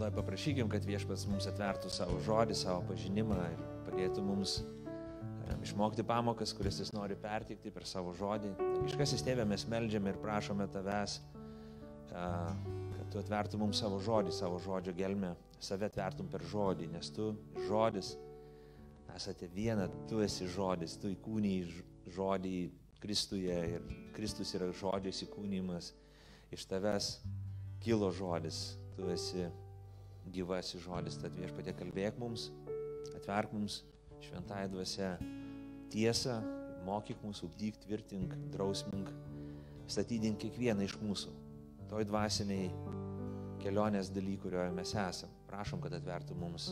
Maldoje paprašykim, kad viešpats mums atvertų savo žodį, savo pažinimą ir padėtų mums išmokti pamokas, kurias jis nori perteikti per savo žodį. Iškas įstėvė mes melžiame ir prašome tavęs, kad tu atvertum mums savo žodį, savo žodžio gelmę, save atvertum per žodį, nes tu žodis esate viena, tu esi žodis, tu įkūniai žodį Kristuje ir Kristus yra žodžio įsikūnymas, iš tavęs kilo žodis, tu esi gyvasis žodis, tad viešpatė kalbėk mums, atverk mums šventai dvasia tiesą, mokyk mūsų, ugdyk, tvirtink, drausmink, statydink kiekvieną iš mūsų, toj dvasiniai kelionės daly, kurioje mes esam. Prašom, kad atvertų mums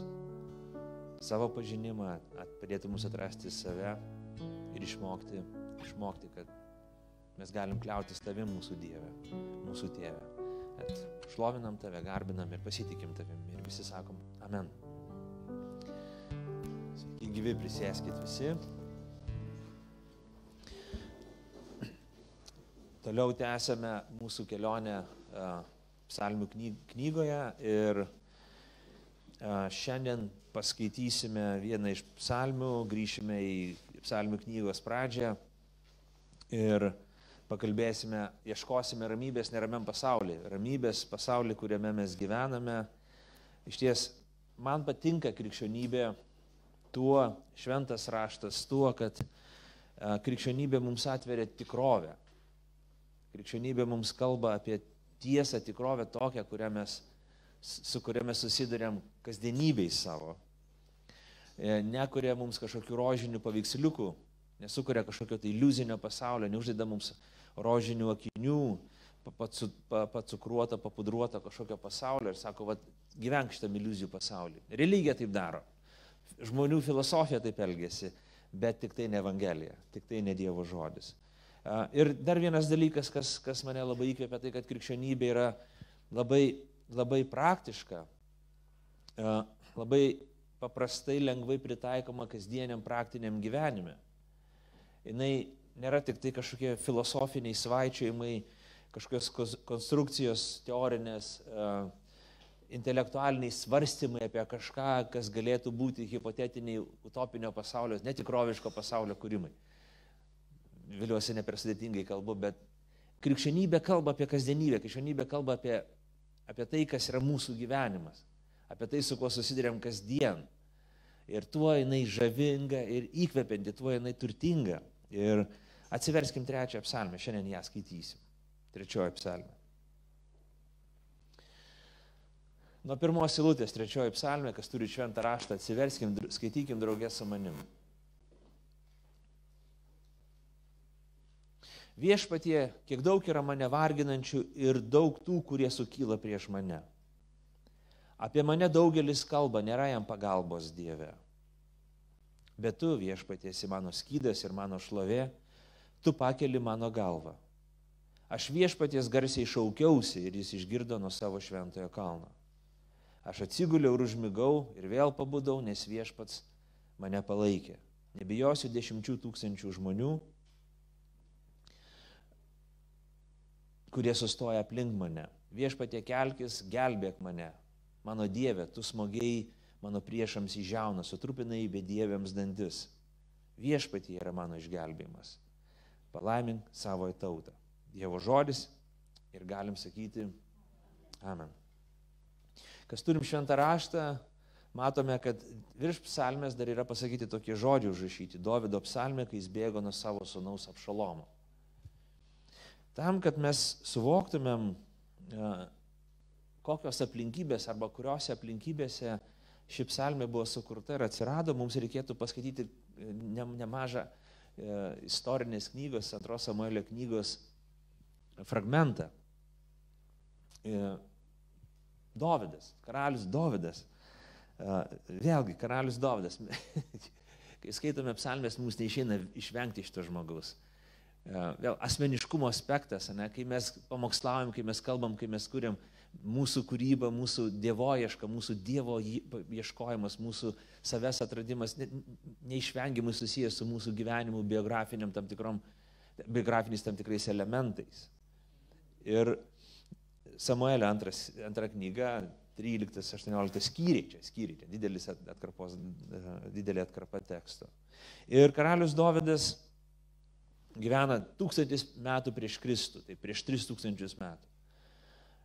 savo pažinimą, padėtų mums atrasti save ir išmokti, išmokti, kad mes galim kliautis tavim mūsų Dieve, mūsų Tėve. At šlovinam tave, garbinam ir pasitikim tavim. Ir visi sakom, amen. Sveiki, gyvi prisėskit visi. Toliau tęsame mūsų kelionę psalmių knygoje ir šiandien paskaitysime vieną iš psalmių, grįšime į psalmių knygos pradžią ir pakalbėsime, ieškosime ramybės neramiam pasaulyje. Ramybės pasaulyje, kuriame mes gyvename. Iš ties, man patinka krikščionybė tuo, šventas raštas tuo, kad krikščionybė mums atveria tikrovę. Krikščionybė mums kalba apie tiesą, tikrovę tokią, kurią mes, su kuria mes susidurėm kasdienybei savo. E, nekuria mums kažkokių rožinių paveiksliukų, nesukuria kažkokio tai iliuzinio pasaulio, neuždeda mums rožinių akinių, pacukruota, papudruota kažkokio pasaulio ir sako, va, gyvenk šitą iliuzijų pasaulį. Religija taip daro. Žmonių filosofija taip elgesi, bet tik tai ne Evangelija, tik tai ne Dievo žodis. Ir dar vienas dalykas, kas, kas mane labai įkvėpia, tai kad krikščionybė yra labai, labai praktiška, labai paprastai, lengvai pritaikoma kasdieniam praktiniam gyvenime. Jis nėra tik tai kažkokie filosofiniai svaičiojimai, kažkokios konstrukcijos teorinės, uh, intelektualiniai svarstymai apie kažką, kas galėtų būti hipotetiniai utopinio pasaulio, netikroviško pasaulio kūrimai. Viliuosi ne per sudėtingai kalbu, bet krikščionybė kalba apie kasdienybę, krikščionybė kalba apie, apie tai, kas yra mūsų gyvenimas, apie tai, su kuo susidurėm kasdien. Ir tuo jinai žavinga ir įkvepianti, tuo jinai turtinga. Ir uh, Atsiverskim trečią psalmę, šiandien ją skaitysim. Trečioji psalmė. Nuo pirmos silutės trečioji psalmė, kas turi šventą raštą, atsiverskim, skaitykim draugės su manim. Viešpatie, kiek daug yra mane varginančių ir daug tų, kurie sukyla prieš mane. Apie mane daugelis kalba, nėra jam pagalbos Dieve. Bet tu, viešpatie, esi mano skydas ir mano šlovė, tu pakeli mano galvą. Aš viešpaties garsiai šaukiausi ir jis išgirdo nuo savo šventojo kalno. Aš atsiguliau ir užmigau ir vėl pabudau, nes viešpats mane palaikė. Nebijosiu dešimčių tūkstančių žmonių, kurie sustoja aplink mane. Viešpatie kelkis, gelbėk mane. Mano Dieve, tu smogiai mano priešams į žiauną, sutrupinai bedieviams dantis. Viešpatie yra mano išgelbėjimas palaimink savo tautą. Dievo žodis ir galim sakyti Amen. Kas turim šventą raštą, matome, kad virš psalmės dar yra pasakyti tokie žodžiai užrašyti. Davido psalmė, kai jis bėgo nuo savo sunaus apšalomo. Tam, kad mes suvoktumėm, e, kokios aplinkybės arba kuriuose aplinkybėse ši psalmė buvo sukurta ir atsirado, mums reikėtų paskaityti e, nemažą istorinės knygos, antros Samuelio knygos fragmentą. E, Dovydas, karalius Dovydas. E, vėlgi, karalius Dovydas. Kai skaitome psalmės, mums neišeina išvengti šito žmogaus. Vėl asmeniškumo aspektas, ne, kai mes pamokslaujam, kai mes kalbam, kai mes kuriam, mūsų kūryba, mūsų dievoieška, mūsų dievo ieškojimas, mūsų savęs atradimas ne, neišvengiamai susijęs su mūsų gyvenimu biografiniam tam tikrom, biografiniais tam tikrais elementais. Ir Samuelio antras, antra knyga, 13-18 skyriai, čia skyriai, čia didelis atkarpos, didelė atkarpa teksto. Ir karalius Dovydas gyvena tūkstantis metų prieš Kristų, tai prieš 3000 metų.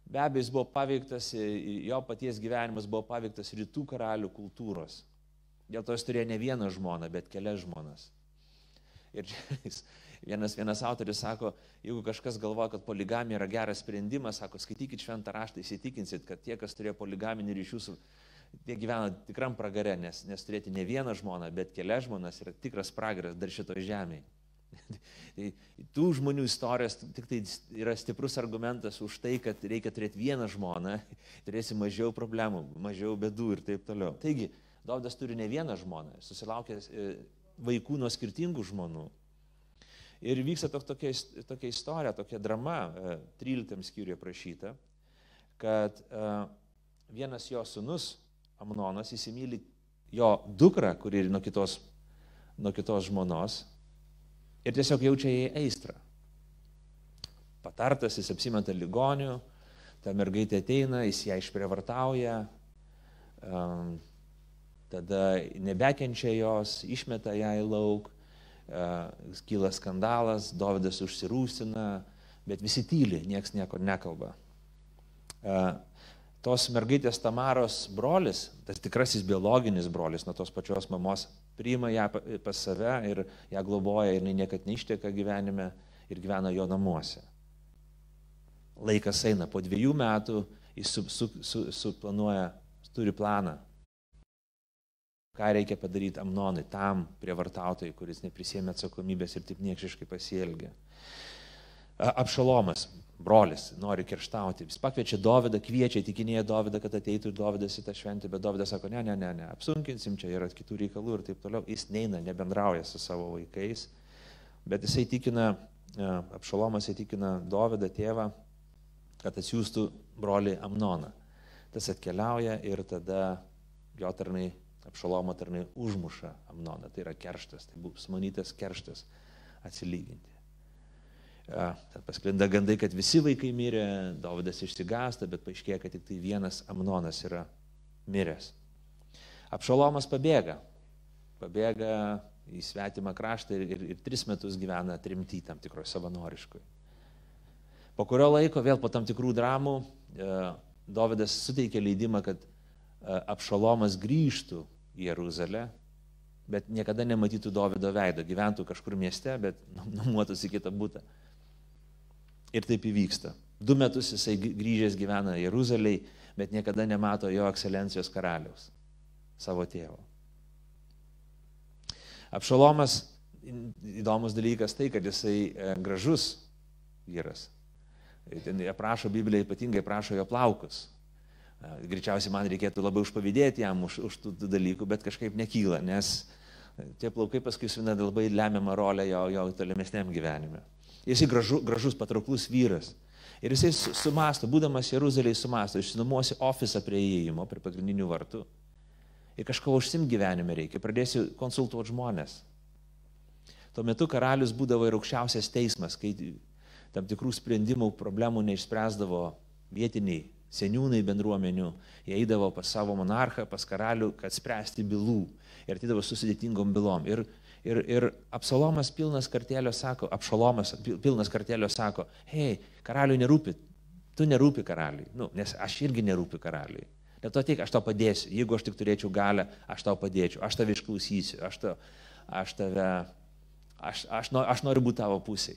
Be abejo, jis buvo paveiktas, jo paties gyvenimas buvo paveiktas rytų karalių kultūros. Dėl to jis turėjo ne vieną žmoną, bet kelias žmonas. Ir vienas, vienas autoris sako, jeigu kažkas galvoja, kad poligamija yra geras sprendimas, sako, skaitykit šventą raštą, įsitikinsit, kad tie, kas turėjo poligaminį ryšių su... Tie gyvena tikram pragare, nes, nes turėti ne vieną žmoną, bet kelias žmonas yra tikras pragaras dar šito žemėje. Tai tų žmonių istorijos tik tai yra stiprus argumentas už tai, kad reikia turėti vieną žmoną, turėsi mažiau problemų, mažiau bedų ir taip toliau. Taigi, Dovydas turi ne vieną žmoną, susilaukė e, vaikų nuo skirtingų žmonų. Ir vyksta tokia, tokia istorija, tokia drama, 13 e, skyriuje prašyta, kad e, vienas jo sunus, Amnonas, įsimylė jo dukrą, kuri nuo kitos, nuo kitos žmonos, ir tiesiog jaučia jai aistrą. Patartas, jis apsimeta ligonių, ta mergaitė ateina, jis ją išprievartauja, um, tada nebekenčia jos, išmeta ją į lauk, uh, kyla skandalas, Dovydas užsirūsina, bet visi tyli, niekas nieko nekalba. Uh, tos mergaitės Tamaros brolis, tas tikrasis biologinis brolis nuo tos pačios mamos, priima ją pas save ir ją globoja ir jinai niekad neišteka gyvenime ir gyvena jo namuose. Laikas eina, po dviejų metų jis suplanuoja, su, su, su turi planą, ką reikia padaryti Amnonui, tam prievartautojui, kuris neprisėmė atsakomybės ir taip niekšiškai pasielgia. Apšalomas brolis nori kerštauti. Jis pakviečia Dovydą, kviečia, tikinėja Dovydą, kad ateitų Dovydas į tą šventę, bet Dovydas sako, ne, ne, ne, ne, apsunkinsim, čia yra kitų reikalų ir taip toliau. Jis neina, nebendrauja su savo vaikais, bet jisai tikina, e, apšalomas įtikina Dovydą tėvą, kad atsiųstų brolį Amnoną. Tas atkeliauja ir tada jo tarnai, apšalomo tarnai užmuša Amnoną. Tai yra kerštas, tai buvo smanytas kerštas atsilyginti. Pasklinda gandai, kad visi vaikai mirė, Davidas išsigąsta, bet paaiškėja, kad tik tai vienas Amnonas yra miręs. Apšalomas pabėga. Pabėga į svetimą kraštą ir, ir, ir tris metus gyvena trimty tam tikroje savanoriškoje. Po kurio laiko, vėl po tam tikrų dramų, Davidas suteikė leidimą, kad Apšalomas grįžtų į Jeruzalę, bet niekada nematytų Davido veido, gyventų kažkur mieste, bet nuomuotųsi kitą būtą. Ir taip įvyksta. Du metus jisai grįžęs gyvena Jeruzaliai, bet niekada nemato jo ekscelencijos karaliaus, savo tėvo. Apšalomas, įdomus dalykas tai, kad jisai e, gražus vyras. Ten aprašo Biblija, ypatingai aprašo jo plaukus. E, greičiausiai man reikėtų labai užpavydėti jam už, už tų dalykų, bet kažkaip nekyla, nes tie plaukai paskui suvina labai lemiamą rolę jo, jo tolimesniam gyvenime. Jisai gražu, gražus, patrauklus vyras. Ir jisai sumasto, būdamas Jeruzalėje sumasto, išsinuomosi ofisą prie įėjimo, prie pagrindinių vartų. Ir kažko užsim gyvenime reikia, pradėsiu konsultuoti žmonės. Tuo metu karalius būdavo ir aukščiausias teismas, kai tam tikrų sprendimų problemų neišspręsdavo vietiniai seniūnai bendruomenių, jie eidavo pas savo monarchą, pas karalių, kad spręsti bylų ir atidavo susidėtingom bylom. Ir Ir, ir Apsalomas pilnas kartelio sako, Apšalomas pilnas kartelio sako, hei, karaliui nerūpi, tu nerūpi karaliui, nu, nes aš irgi nerūpi karaliui. Dėl to tik aš tau padėsiu, jeigu aš tik turėčiau galę, aš tau padėčiau, aš tave išklausysiu, aš, ta, aš tave, aš, aš, nor, aš noriu būti tavo pusiai.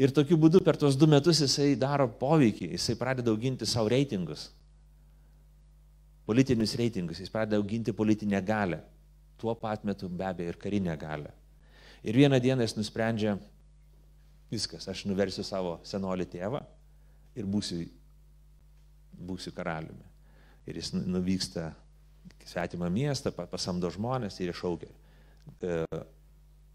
Ir tokiu būdu per tuos du metus jisai daro poveikį, jisai pradeda auginti savo reitingus, politinius reitingus, jis pradeda auginti politinę galę tuo pat metu be abejo ir karinę galę. Ir vieną dieną jis nusprendžia, viskas, aš nuversiu savo senolį tėvą ir būsiu, būsiu karaliumi. Ir jis nu, nuvyksta svetimą miestą, pasamdo žmonės ir iššaukia. E,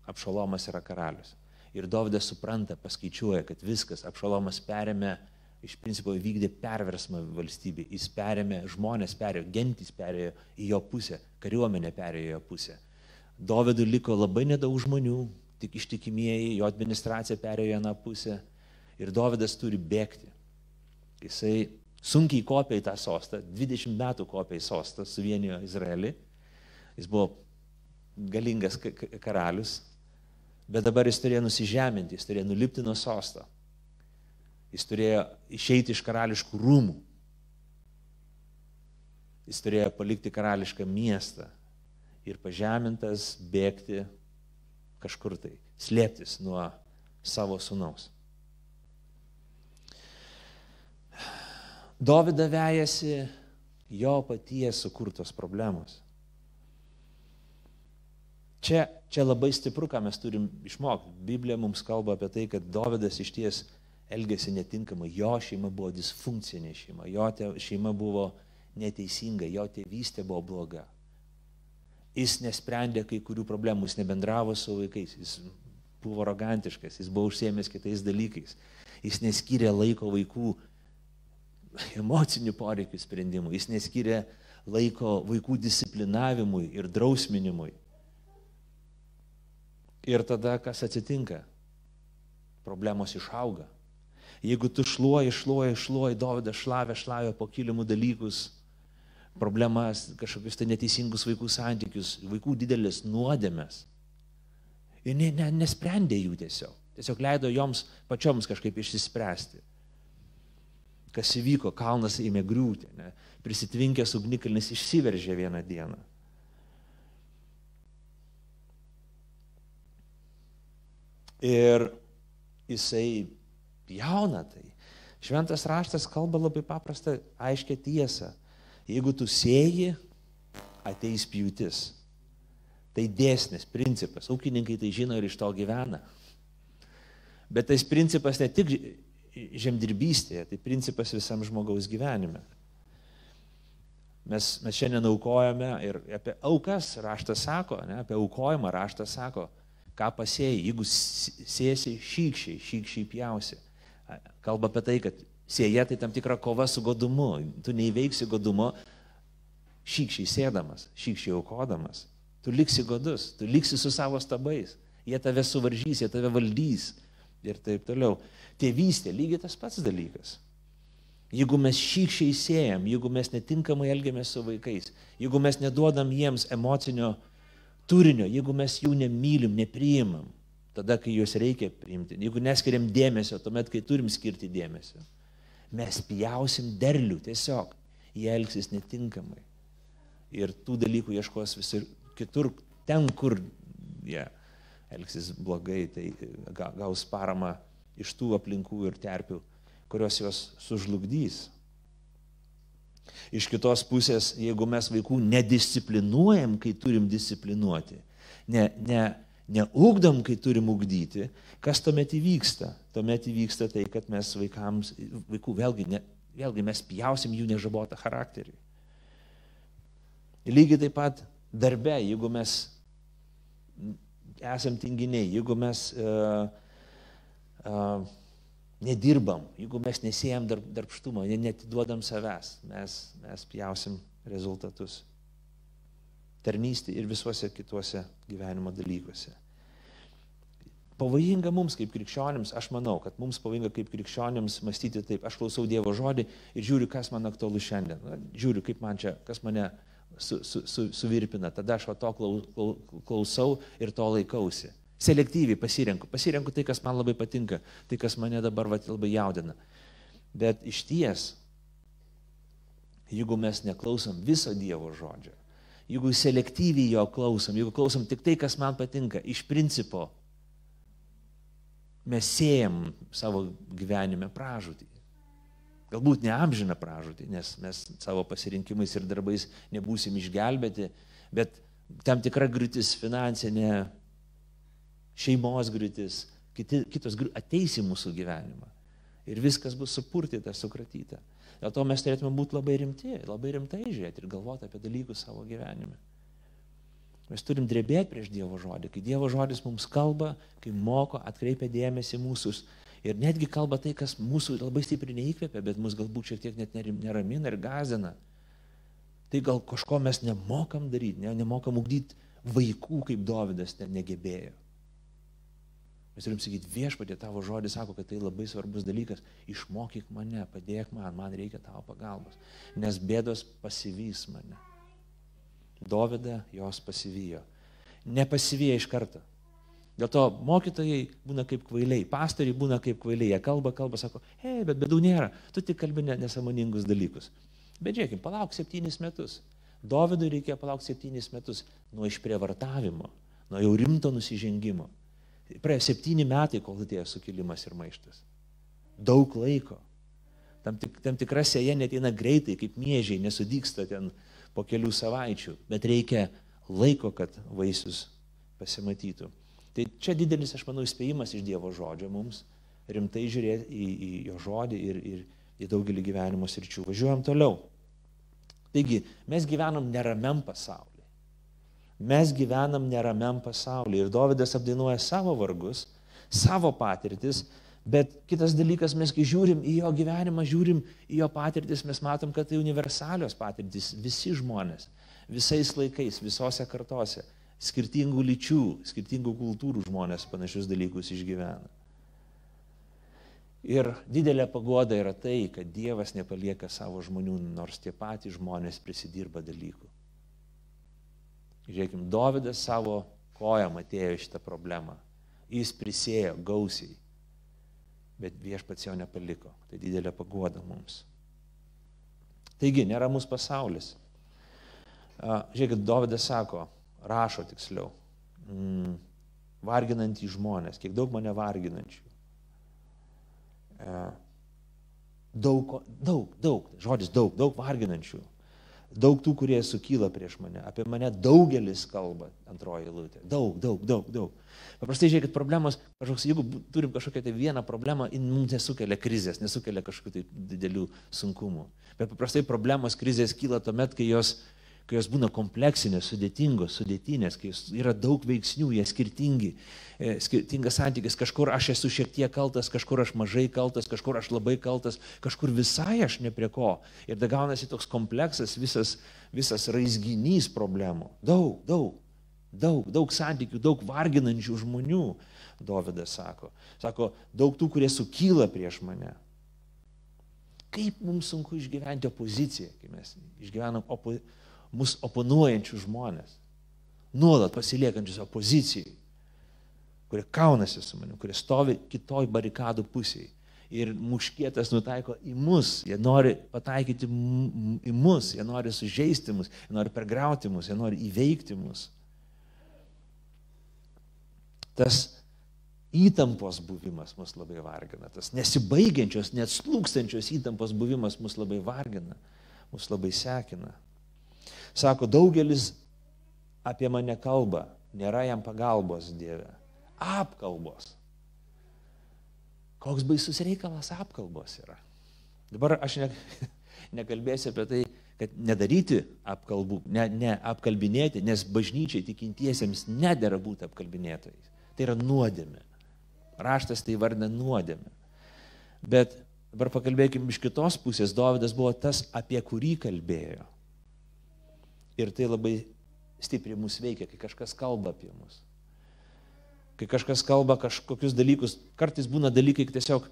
Apšalomas yra karalius. Ir Dovydas supranta, paskaičiuoja, kad viskas, Apšalomas perėmė iš principo vykdė perversmą valstybė. Jis perėmė, žmonės perėjo, gentys perėjo į jo pusę, kariuomenė perėjo į jo pusę. Dovydui liko labai nedaug žmonių, tik ištikimieji, jo administracija perėjo į vieną pusę ir Dovydas turi bėgti. Jisai sunkiai kopė į tą sostą, 20 metų kopė į sostą, suvienijo Izraelį. Jis buvo galingas karalius, bet dabar jis turėjo nusižeminti, jis turėjo nulipti nuo sosto. Jis turėjo išeiti iš karališkų rūmų. Jis turėjo palikti karališką miestą ir pažemintas bėgti kažkur tai, slėptis nuo savo sunaus. Dovida vejasi jo paties sukurtos problemos. Čia, čia labai stipru, ką mes turim išmokti. Biblija mums kalba apie tai, kad Dovydas iš ties elgėsi netinkamai. Jo šeima buvo disfunkcinė šeima, jo šeima buvo neteisinga, jo tėvystė buvo bloga. Jis nesprendė kai kurių problemų, jis nebendravo su vaikais, jis buvo arogantiškas, jis buvo užsiemęs kitais dalykais, jis neskyrė laiko vaikų emocinių poreikių sprendimui, jis neskyrė laiko vaikų disciplinavimui ir drausminimui. Ir tada kas atsitinka? Problemos išauga. Jeigu tu šluoji, šluoji, šluoji, Dovydas šlavė, šlavė po kilimų dalykus, problemas, kažkokius tai neteisingus vaikų santykius, vaikų didelės nuodėmės. Ir ne, ne, nesprendė jų tiesiog. Tiesiog leido joms pačioms kažkaip išsispręsti. Kas įvyko, kalnas ėmė griūti, ne? prisitvinkęs ugnikalnis išsiveržė vieną dieną. Ir jisai jauna tai. Šventas raštas kalba labai paprastą, aiškę tiesą. Jeigu tu sėji, ateis pjūtis. Tai dėsnis, principas. Ūkininkai tai žino ir iš to gyvena. Bet tas principas ne tik žemdirbystėje, tai principas visam žmogaus gyvenime. Mes, mes šiandien aukojame ir apie aukas raštas sako, ne, apie aukojimą raštas sako, ką pasėjai, jeigu sėsi šykščiai, šykščiai pjausi. Kalba apie tai, kad Sėja tai tam tikra kova su godumu. Tu neįveiksi godumo šykščiai sėdamas, šykščiai aukodamas. Tu liksi godus, tu liksi su savo stabais. Jie tave suvaržys, jie tave valdys ir taip toliau. Tėvystė lygiai tas pats dalykas. Jeigu mes šykščiai sėjam, jeigu mes netinkamai elgiamės su vaikais, jeigu mes neduodam jiems emocinio turinio, jeigu mes jų nemylim, nepriimam, tada, kai juos reikia priimti, jeigu neskiriam dėmesio, tuomet, kai turim skirti dėmesio mes pjausim derlių tiesiog, jie elgsis netinkamai. Ir tų dalykų ieškos visur kitur, ten, kur jie elgsis blogai, tai gaus paramą iš tų aplinkų ir terpių, kurios juos sužlugdys. Iš kitos pusės, jeigu mes vaikų nedisciplinuojam, kai turim disciplinuoti, ne, ne, neugdom, kai turim ugdyti, kas tuomet įvyksta? Tuomet įvyksta tai, kad mes vaikams, vaikų vėlgi, ne, vėlgi mes pjausim jų nežabotą charakterį. Lygiai taip pat darbe, jeigu mes esam tinginiai, jeigu mes uh, uh, nedirbam, jeigu mes nesėjam darb, darbštumo, netiduodam savęs, mes, mes pjausim rezultatus tarnystė ir visuose kituose gyvenimo dalykuose. Pavojinga mums kaip krikščionims, aš manau, kad mums pavojinga kaip krikščionims mąstyti taip, aš klausau Dievo žodį ir žiūriu, kas man aktualu šiandien. Na, žiūriu, kaip man čia, kas mane su, su, su, suvirpina. Tada aš to klausau ir to laikausi. Selektyviai pasirenku. Pasirenku tai, kas man labai patinka, tai, kas mane dabar va, labai jaudina. Bet iš ties, jeigu mes neklausom viso Dievo žodžio, jeigu selektyviai jo klausom, jeigu klausom tik tai, kas man patinka, iš principo mes siejam savo gyvenime pražūtį. Galbūt ne amžiną pražūtį, nes mes savo pasirinkimais ir darbais nebūsim išgelbėti, bet tam tikra griūtis finansinė, šeimos griūtis, kiti, kitos griūtis ateis į mūsų gyvenimą. Ir viskas bus supurtyta, sukratyta. Dėl to mes turėtume būti labai rimti, labai rimtai žiūrėti ir galvoti apie dalykus savo gyvenime. Mes turim drebėti prieš Dievo žodį. Kai Dievo žodis mums kalba, kai moko, atkreipia dėmesį mūsų ir netgi kalba tai, kas mūsų labai stipriai neįkvėpia, bet mus galbūt šiek tiek net neramina ir gazina. Tai gal kažko mes nemokam daryti, ne, nemokam ugdyti vaikų, kaip Davidas ten negebėjo. Mes turim sakyti, viešpatė tavo žodis sako, kad tai labai svarbus dalykas. Išmokyk mane, padėk man, man reikia tavo pagalbos. Nes bėdos pasivys mane. Dovida jos pasivijo. Nepasivijo iš karto. Dėl to mokytojai būna kaip kvailiai, pastoriai būna kaip kvailiai, jie kalba, kalba, sako, hei, bet bedų nėra, tu tik kalbi nesamoningus dalykus. Bet žiūrėkime, palauk septynis metus. Dovydui reikėjo palaukti septynis metus nuo išprievartavimo, nuo jau rimto nusižengimo. Praėjo septyni metai, kol atėjo sukilimas ir maištas. Daug laiko. Tam, tik, tam tikra sėja neteina greitai, kaip miežiai, nesudyksta ten po kelių savaičių, bet reikia laiko, kad vaisius pasimatytų. Tai čia didelis, aš manau, įspėjimas iš Dievo žodžio mums, rimtai žiūrėti į, į jo žodį ir, ir į daugelį gyvenimo sričių. Važiuojam toliau. Taigi, mes gyvenam neramiam pasaulyje. Mes gyvenam neramiam pasaulyje ir Dovydas apdainuoja savo vargus, savo patirtis, bet kitas dalykas, mes kai žiūrim į jo gyvenimą, žiūrim į jo patirtis, mes matom, kad tai universalios patirtis, visi žmonės, visais laikais, visose kartose, skirtingų lyčių, skirtingų kultūrų žmonės panašius dalykus išgyvena. Ir didelė pagoda yra tai, kad Dievas nepalieka savo žmonių, nors tie patys žmonės prisidirba dalykų. Žiūrėkime, Dovydas savo kojam atėjo šitą problemą. Jis prisėjo gausiai, bet viešpats jo nepaliko. Tai didelė pagoda mums. Taigi, neramus pasaulis. Žiūrėkit, Dovydas sako, rašo tiksliau, mm, varginantys žmonės, kiek daug mane varginančių daug, daug, daug, žodis daug, daug varginančių, daug tų, kurie sukyla prieš mane, apie mane daugelis kalba antroji eilutė, daug, daug, daug, daug. Paprastai žiūrėkit, problemos, kažkoks, jeigu turim kažkokią tai vieną problemą, mums nesukelia krizės, nesukelia kažkokių tai didelių sunkumų. Bet paprastai problemos, krizės kyla tuomet, kai jos kai jos būna kompleksinės, sudėtingos, sudėtinės, kai yra daug veiksnių, jie skirtingi, e, skirtingas santykis, kažkur aš esu šiek tiek kaltas, kažkur aš mažai kaltas, kažkur aš labai kaltas, kažkur visai aš ne prie ko. Ir da gaunasi toks kompleksas, visas, visas raizginys problemų. Daug, daug, daug, daug santykių, daug varginančių žmonių, Dovydas sako. Sako, daug tų, kurie sukyla prieš mane. Kaip mums sunku išgyventi opoziciją, kai mes išgyvenam opoziciją mus oponuojančių žmonės, nuolat pasiliekančius opozicijai, kurie kaunasi su manim, kurie stovi kitoj barikadų pusėje. Ir muškietas nutaiko į mus, jie nori pataikyti į mus, jie nori sužeisti mus, jie nori pergrauti mus, jie nori įveikti mus. Tas įtampos buvimas mus labai vargina, tas nesibaigiančios, net slūkstančios įtampos buvimas mus labai vargina, mus labai sekina. Sako, daugelis apie mane kalba, nėra jam pagalbos Dieve. Apkalbos. Koks baisus reikalas apkalbos yra. Dabar aš ne, nekalbėsiu apie tai, kad nedaryti apkalbų, ne, ne apkalbinėti, nes bažnyčiai tikintiesiems nedėra būti apkalbinėtojais. Tai yra nuodėmė. Raštas tai vardina nuodėmė. Bet dabar pakalbėkime iš kitos pusės. Dovydas buvo tas, apie kurį kalbėjo. Ir tai labai stipriai mus veikia, kai kažkas kalba apie mus. Kai kažkas kalba kažkokius dalykus, kartais būna dalykai tiesiog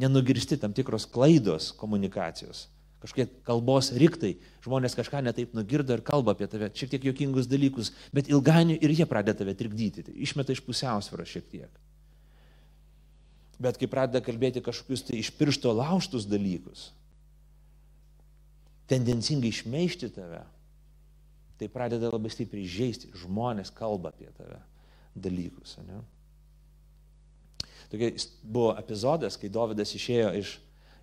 nenugirsti tam tikros klaidos komunikacijos, kažkokie kalbos riktai, žmonės kažką netaip nugirdo ir kalba apie tave, šiek tiek jokingus dalykus, bet ilgainiui ir jie pradeda tave trikdyti, tai išmeta iš pusiausvėros šiek tiek. Bet kai pradeda kalbėti kažkokius tai iš piršto lauštus dalykus, tendencingai išmeišti tave, tai pradeda labai stipriai žaisti. Žmonės kalba apie tave dalykus. Ne? Tokia buvo epizodas, kai Dovydas išėjo iš,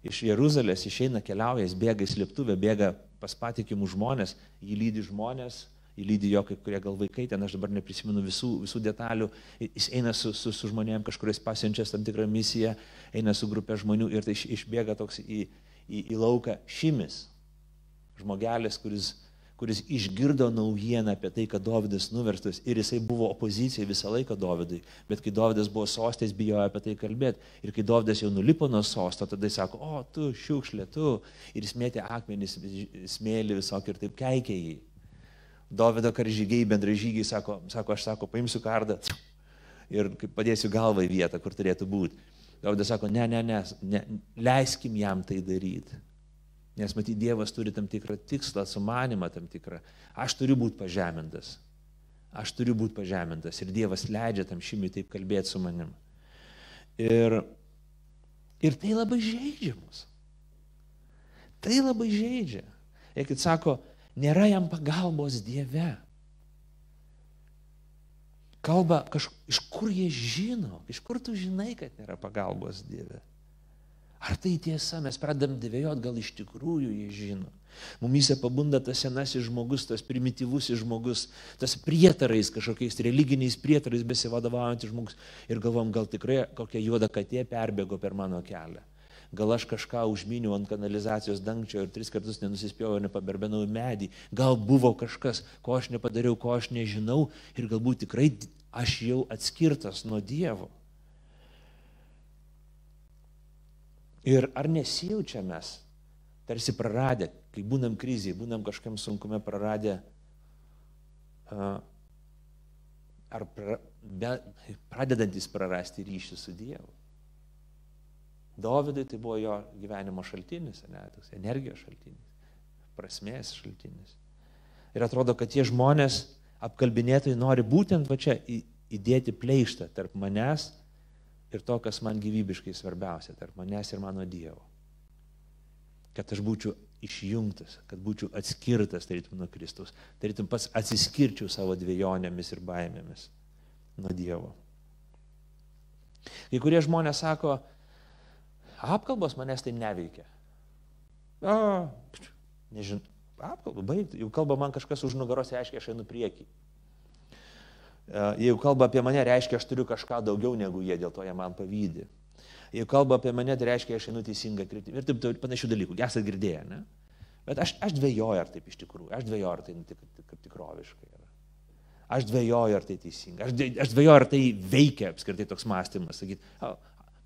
iš Jeruzalės, išeina keliauja, jis bėga į slėptuvę, bėga pas patikimus žmonės, jį lydi žmonės, jį lydi jo kai kurie gal vaikai, ten aš dabar neprisimenu visų, visų detalių, jis eina su, su, su žmonėm, kažkuris pasiunčias tam tikrą misiją, eina su grupė žmonių ir tai iš, išbėga toks į, į, į lauką šimis, žmogelis, kuris kuris išgirdo naujieną apie tai, kad Dovydas nuverstas ir jisai buvo opozicija visą laiką Dovydui, bet kai Dovydas buvo sostės, bijojo apie tai kalbėti. Ir kai Dovydas jau nulipo nuo sosto, tada jis sako, o tu šiukšlė, tu. Ir jis mėtė akmenys, smėlį visokį ir taip keikė jį. Dovydo karžygiai, bendražygiai sako, sako, aš sako, paimsiu kardą ir padėsiu galvą į vietą, kur turėtų būti. Davidas sako, ne, ne, ne, ne, leiskim jam tai daryti. Nes matyt, Dievas turi tam tikrą tikslą, sumanimą tam tikrą. Aš turiu būti pažemintas. Aš turiu būti pažemintas. Ir Dievas leidžia tam šimiui taip kalbėti su manim. Ir, ir tai labai žaidžia mus. Tai labai žaidžia. Kaip sako, nėra jam pagalbos Dieve kalba, kaž, iš kur jie žino, iš kur tu žinai, kad nėra pagalbos Dieve. Ar tai tiesa, mes pradam dvėjot, gal iš tikrųjų jie žino. Mumise pabunda tas senasis žmogus, tas primityvusis žmogus, tas prietarais, kažkokiais religiniais prietarais besivadovaujantis žmogus. Ir galvom, gal tikrai kokia juoda katė perbėgo per mano kelią. Gal aš kažką užminiau ant kanalizacijos dangčio ir tris kartus nenusispjovau, nepaberbenau medį. Gal buvo kažkas, ko aš nepadariau, ko aš nežinau ir galbūt tikrai aš jau atskirtas nuo Dievo. Ir ar nesijaučia mes, tarsi praradę, kai būnam krizėje, būnam kažkam sunkume praradę, ar pra, be, pradedantis prarasti ryšį su Dievu. Dovydui tai buvo jo gyvenimo šaltinis, ne, toks energijos šaltinis, prasmės šaltinis. Ir atrodo, kad tie žmonės apkalbinėtojai nori būtent va čia įdėti pleištą tarp manęs ir to, kas man gyvybiškai svarbiausia, tarp manęs ir mano Dievo. Kad aš būčiau išjungtas, kad būčiau atskirtas, tarytum, nuo Kristaus, tarytum pats atsiskirčiau savo dviejonėmis ir baimėmis nuo Dievo. Kai kurie žmonės sako, apkalbos manęs tai neveikia. O, nežinau, apkalba, baigti, jau kalba man kažkas už nugaros, reiškia, aš einu priekį. E, jeigu kalba apie mane, reiškia, aš turiu kažką daugiau negu jie, dėl to jie man pavydė. Jeigu kalba apie mane, tai reiškia, aš einu teisingą kryptimį. Ir taip, taip panašių dalykų. Esate girdėję, ne? Bet aš, aš dvėjoju, ar taip iš tikrųjų. Aš dvėjoju, ar tai tik, tik, tikroviškai yra. Aš dvėjoju, ar tai teisinga. Aš, aš dvėjoju, ar tai veikia apskritai toks mąstymas. Sakyt,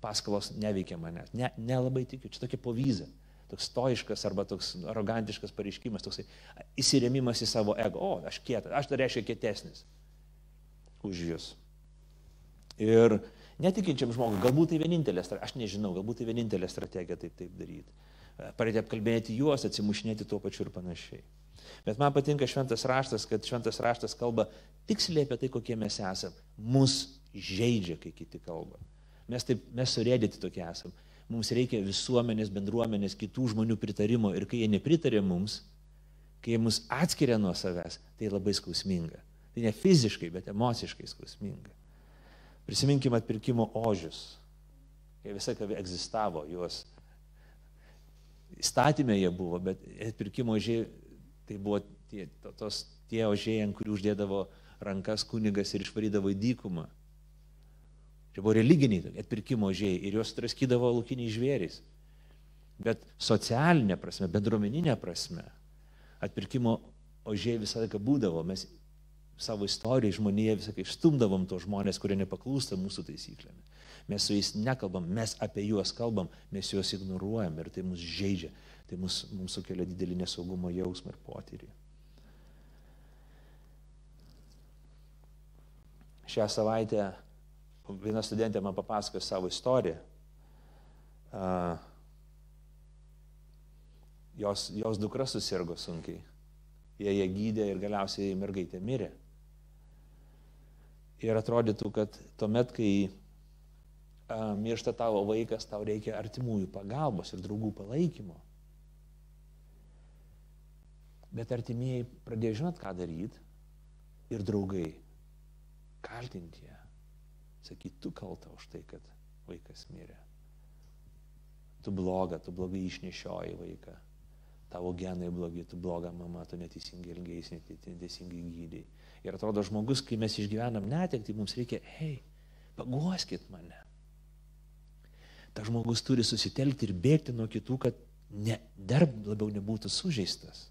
paskalos neveikia manęs. Ne, nelabai tikiu. Čia tokia povyza toks stoiškas arba toks arogantiškas pareiškimas, toks įsirėmimas į savo ego. O, aš kietas, aš tai reiškia kietesnis už jūs. Ir netikinčiam žmogui, galbūt tai vienintelė, aš nežinau, galbūt tai vienintelė strategija taip, taip daryti. Pradėti apkalbėti juos, atsimušinėti tuo pačiu ir panašiai. Bet man patinka šventas raštas, kad šventas raštas kalba tiksliai apie tai, kokie mes esame. Mus žaidžia, kai kiti kalba. Mes, taip, mes surėdėti tokie esame mums reikia visuomenės, bendruomenės, kitų žmonių pritarimo ir kai jie nepritarė mums, kai jie mus atskiria nuo savęs, tai labai skausminga. Tai ne fiziškai, bet emociškai skausminga. Prisiminkime atpirkimo ožius. Jie visą ką egzistavo, juos įstatymė jie buvo, bet atpirkimo ožiai tai buvo tie, tos, tie ožiai, ant kurių uždėdavo rankas kunigas ir išvarydavo į dykumą. Čia buvo religiniai atpirkimo žėjai ir juos traskydavo laukiniai žvėrys. Bet socialinė prasme, bendruomeninė prasme, atpirkimo ožiai visą laiką būdavo. Mes savo istorijai žmonėje visą laiką išstumdavom tos žmonės, kurie nepaklūsta mūsų taisyklėmis. Mes su jais nekalbam, mes apie juos kalbam, mes juos ignoruojam ir tai mus žaidžia, tai mus, mums sukelia didelį nesaugumo jausmą ir potyrį. Šią savaitę viena studentė man papasakojo savo istoriją. Uh, jos, jos dukra susirgo sunkiai. Jie ją gydė ir galiausiai mergaitė mirė. Ir atrodytų, kad tuomet, kai uh, miršta tavo vaikas, tau reikia artimųjų pagalbos ir draugų palaikymo. Bet artimieji pradėjo žinot, ką daryti ir draugai kaltinti ją sakyti, tu kalta už tai, kad vaikas mirė. Tu bloga, tu blogai išnešioji vaiką. Tavo genai blogi, tu bloga mama, tu neteisingai ilgiais, neteisingai gydai. Ir atrodo, žmogus, kai mes išgyvenam netekti, mums reikia, hei, paguoskit mane. Ta žmogus turi susitelkti ir bėgti nuo kitų, kad ne, dar labiau nebūtų sužeistas.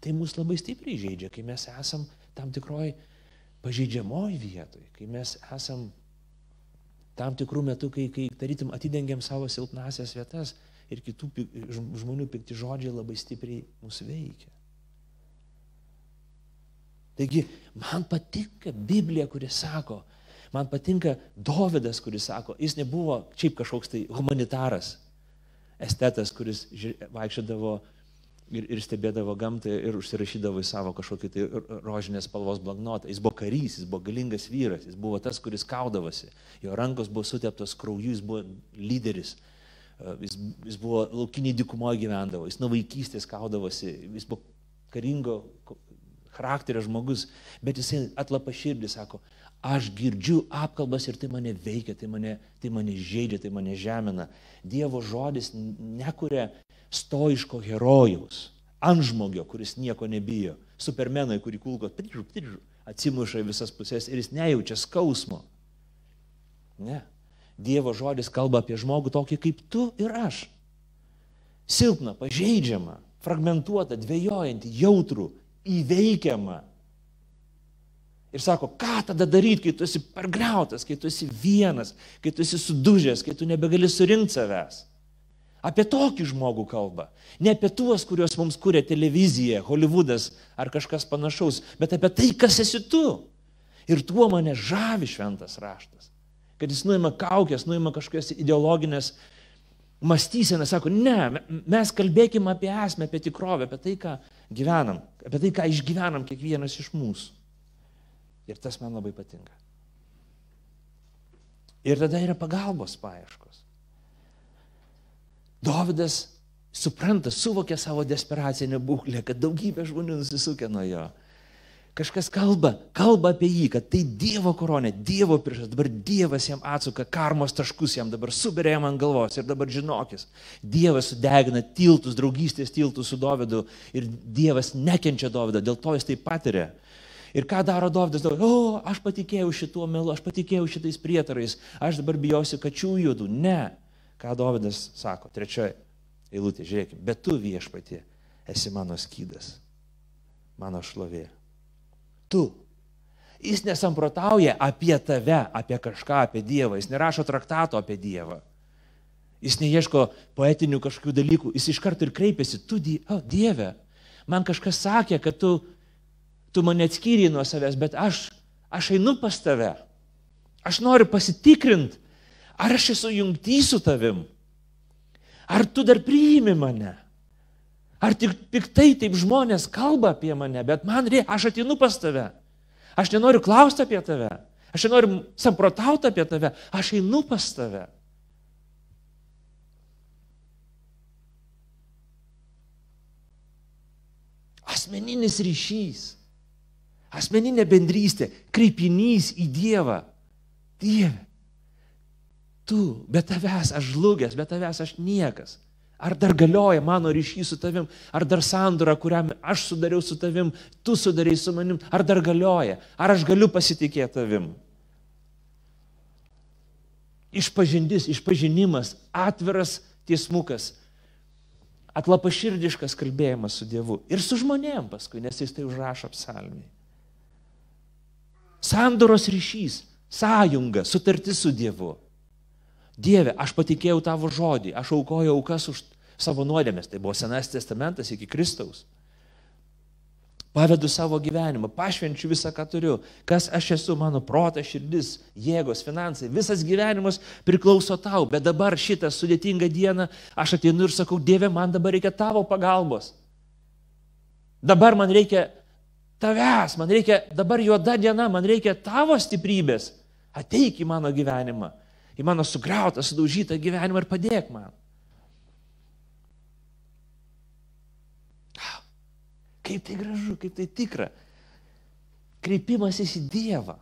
Tai mus labai stipriai žaidžia, kai mes esam tam tikroj pažeidžiamoj vietoj, kai mes esam tam tikrų metų, kai, kai tarytum atidengiam savo silpnasias vietas ir kitų žmonių pikti žodžiai labai stipriai mus veikia. Taigi, man patinka Biblija, kuri sako, Man patinka Dovydas, kuris sako, jis nebuvo šiaip kažkoks tai humanitaras, estetas, kuris vaikščiodavo ir, ir stebėdavo gamtą ir užsirašydavo į savo kažkokį tai rožinės spalvos blanknotą. Jis buvo karys, jis buvo galingas vyras, jis buvo tas, kuris kaudavosi. Jo rankos buvo suteptos krauju, jis buvo lyderis. E, jis, jis buvo laukiniai dikumoje gyvendavo, jis nuo vaikystės kaudavosi, jis buvo karingo charakterio žmogus, bet jisai atlapa širdį, sako, aš girdžiu apkalbas ir tai mane veikia, tai mane, tai mane žaidžia, tai mane žemina. Dievo žodis nekuria stoiško herojaus, antžmogio, kuris nieko nebijo, supermenai, kurį kulko pridžu, pridžu, atsimuša visas pusės ir jis nejaučia skausmo. Ne. Dievo žodis kalba apie žmogų tokį kaip tu ir aš. Silpną, pažeidžiamą, fragmentuotą, dvėjojantį, jautrų, įveikiamą. Ir sako, ką tada daryti, kai tu esi pergrautas, kai tu esi vienas, kai tu esi sudužęs, kai tu nebegali surinkti savęs. Apie tokį žmogų kalba. Ne apie tuos, kuriuos mums kūrė televizija, Hollywoodas ar kažkas panašaus, bet apie tai, kas esi tu. Ir tuo mane žavi šventas raštas. Kad jis nuima kaukės, nuima kažkokias ideologinės mąstyseną, sako, ne, mes kalbėkime apie esmę, apie tikrovę, apie tai, ką gyvenam, apie tai, ką išgyvenam kiekvienas iš mūsų. Ir tas man labai patinka. Ir tada yra pagalbos paieškos. Dovydas supranta, suvokia savo desperacinę būklę, kad daugybė žmonių nusisukė nuo jo. Kažkas kalba, kalba apie jį, kad tai Dievo koronė, Dievo priešas, dabar Dievas jam atsuka karmos taškus, jam dabar suberė jam ant galvos ir dabar žinokis, Dievas sudegina tiltus, draugystės tiltus su Dovydu ir Dievas nekenčia Dovydą, dėl to jis tai patiria. Ir ką daro Dovydas? O, aš patikėjau šituo melu, aš patikėjau šitais prietarais, aš dabar bijausi kačių judų. Ne. Ką Dovydas sako? Trečioji eilutė, žiūrėkime, bet tu viešpatie esi mano skydas, mano šlovė. Tu. Jis nesamprotauja apie tave, apie kažką, apie Dievą, jis nerašo traktato apie Dievą. Jis neieško poetinių kažkokių dalykų, jis iš karto ir kreipiasi, tu, die, oh, Dieve, man kažkas sakė, kad tu tu mane atskyrį nuo savęs, bet aš, aš einu pas tave. Aš noriu pasitikrinti, ar aš esu jungty su tavim. Ar tu dar priimi mane? Ar tik piktai taip žmonės kalba apie mane, bet man reikia, aš atinu pas tave. Aš nenoriu klausti apie tave. Aš nenoriu samprotauti apie tave. Aš einu pas tave. Asmeninis ryšys. Asmeninė bendrystė, kreipinys į Dievą. Dieve, tu, be tavęs aš žlugęs, be tavęs aš niekas. Ar dar galioja mano ryšys su tavim, ar dar sandora, kurią aš sudariau su tavim, tu sudarai su manim, ar dar galioja, ar aš galiu pasitikėti tavim. Išpažindis, išpažinimas, atviras tiesmukas, atlapaširdiškas kalbėjimas su Dievu ir su žmonėm paskui, nes jis tai užrašo psalmiai. Sandoros ryšys, sąjunga, sutartis su Dievu. Dieve, aš patikėjau tavo žodį, aš aukojau aukas už savo nuodėmės, tai buvo Senasis testamentas iki Kristaus. Pavedu savo gyvenimą, pašvenčiu visą, ką turiu, kas aš esu, mano protas, širdis, jėgos, finansai, visas gyvenimas priklauso tau, bet dabar šitą sudėtingą dieną aš ateinu ir sakau, Dieve, man dabar reikia tavo pagalbos. Dabar man reikia tavęs, man reikia dabar juoda diena, man reikia tavo stiprybės. Ateik į mano gyvenimą, į mano sugriautą, sudaužytą gyvenimą ir padėk man. Kaip tai gražu, kaip tai tikra. Kreipimasis į Dievą.